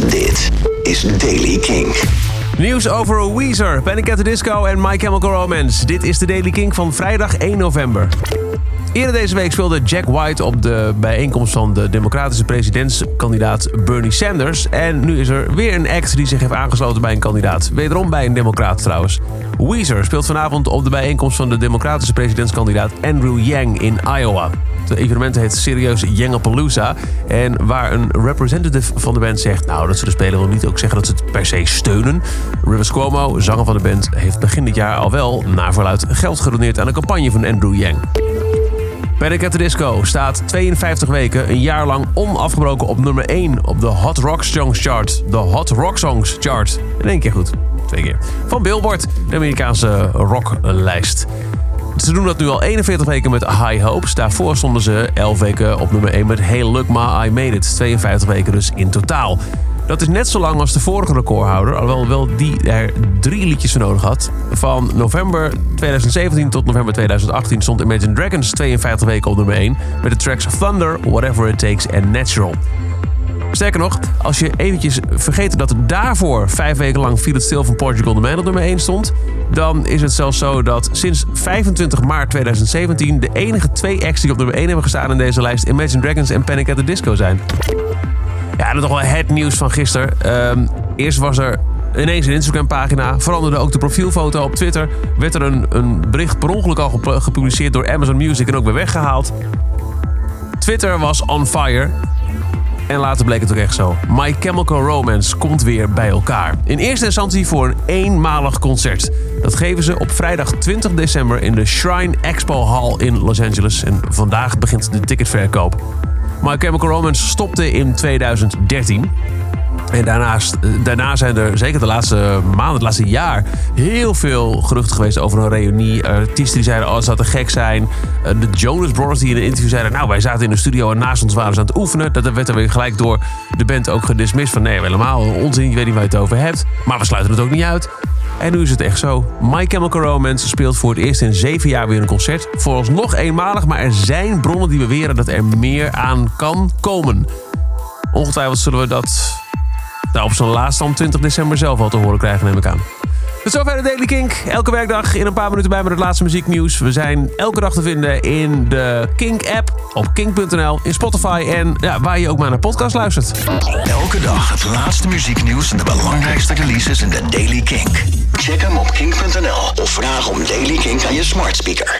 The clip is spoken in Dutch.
Dit is Daily King. Nieuws over Weezer, Panic at Disco en My Chemical Romance. Dit is de Daily King van vrijdag 1 november. Eerder deze week speelde Jack White op de bijeenkomst van de democratische presidentskandidaat Bernie Sanders. En nu is er weer een act die zich heeft aangesloten bij een kandidaat. Wederom bij een democraat trouwens. Weezer speelt vanavond op de bijeenkomst van de democratische presidentskandidaat Andrew Yang in Iowa. Het evenement heet serieus Yangapalooza. En waar een representative van de band zegt... nou, dat ze de speler wil niet ook zeggen dat ze het per se steunen. Rivers Cuomo, zanger van de band, heeft begin dit jaar al wel... naar verluid geld gedoneerd aan de campagne van Andrew Yang. Panic at Disco staat 52 weken, een jaar lang onafgebroken op nummer 1 op de Hot Rock Songs Chart. De Hot Rock Songs Chart. In één keer goed. Twee keer. Van Billboard, de Amerikaanse rocklijst. Ze doen dat nu al 41 weken met High Hopes. Daarvoor stonden ze 11 weken op nummer 1 met Hey Look Ma, I Made It. 52 weken dus in totaal. Dat is net zo lang als de vorige recordhouder, alhoewel wel die er drie liedjes voor nodig had. Van november 2017 tot november 2018 stond Imagine Dragons 52 weken op nummer 1 met de tracks Thunder, Whatever It Takes en Natural. Sterker nog, als je eventjes vergeet dat daarvoor vijf weken lang viel het stil van Portugal the Man op nummer 1 stond, dan is het zelfs zo dat sinds 25 maart 2017 de enige twee acts die op nummer 1 hebben gestaan in deze lijst Imagine Dragons en Panic at the Disco zijn. Ja, dat is toch wel het nieuws van gisteren. Ehm, eerst was er ineens een Instagram-pagina, veranderde ook de profielfoto op Twitter. Werd er een, een bericht per ongeluk al gepubliceerd door Amazon Music en ook weer weggehaald. Twitter was on fire. En later bleek het ook echt zo. My Chemical Romance komt weer bij elkaar. In eerste instantie voor een eenmalig concert. Dat geven ze op vrijdag 20 december in de Shrine Expo Hall in Los Angeles. En vandaag begint de ticketverkoop. My Chemical Romance stopte in 2013. En daarnaast, eh, daarna zijn er zeker de laatste maanden, het laatste jaar, heel veel geruchten geweest over een reunie. Artiesten die zeiden, oh, het zou te gek zijn. Eh, de Jonas Brothers die in een interview zeiden, nou, wij zaten in de studio en naast ons waren ze aan het oefenen. Dat werd er weer gelijk door de band ook gedismist van, nee, helemaal onzin, je weet niet waar je het over hebt. Maar we sluiten het ook niet uit. En nu is het echt zo. My Chemical speelt voor het eerst in zeven jaar weer een concert. Vooralsnog eenmalig, maar er zijn bronnen die beweren dat er meer aan kan komen. Ongetwijfeld zullen we dat nou, op zijn laatste om 20 december zelf al te horen krijgen, neem ik aan. Tot zover de Daily Kink. Elke werkdag in een paar minuten bij met het laatste muzieknieuws. We zijn elke dag te vinden in de Kink-app, op kink.nl, in Spotify en ja, waar je ook maar naar podcast luistert. Elke dag het laatste muzieknieuws en de belangrijkste releases in de Daily Kink. Check hem op kink.nl of vraag om Daily Kink aan je smart speaker.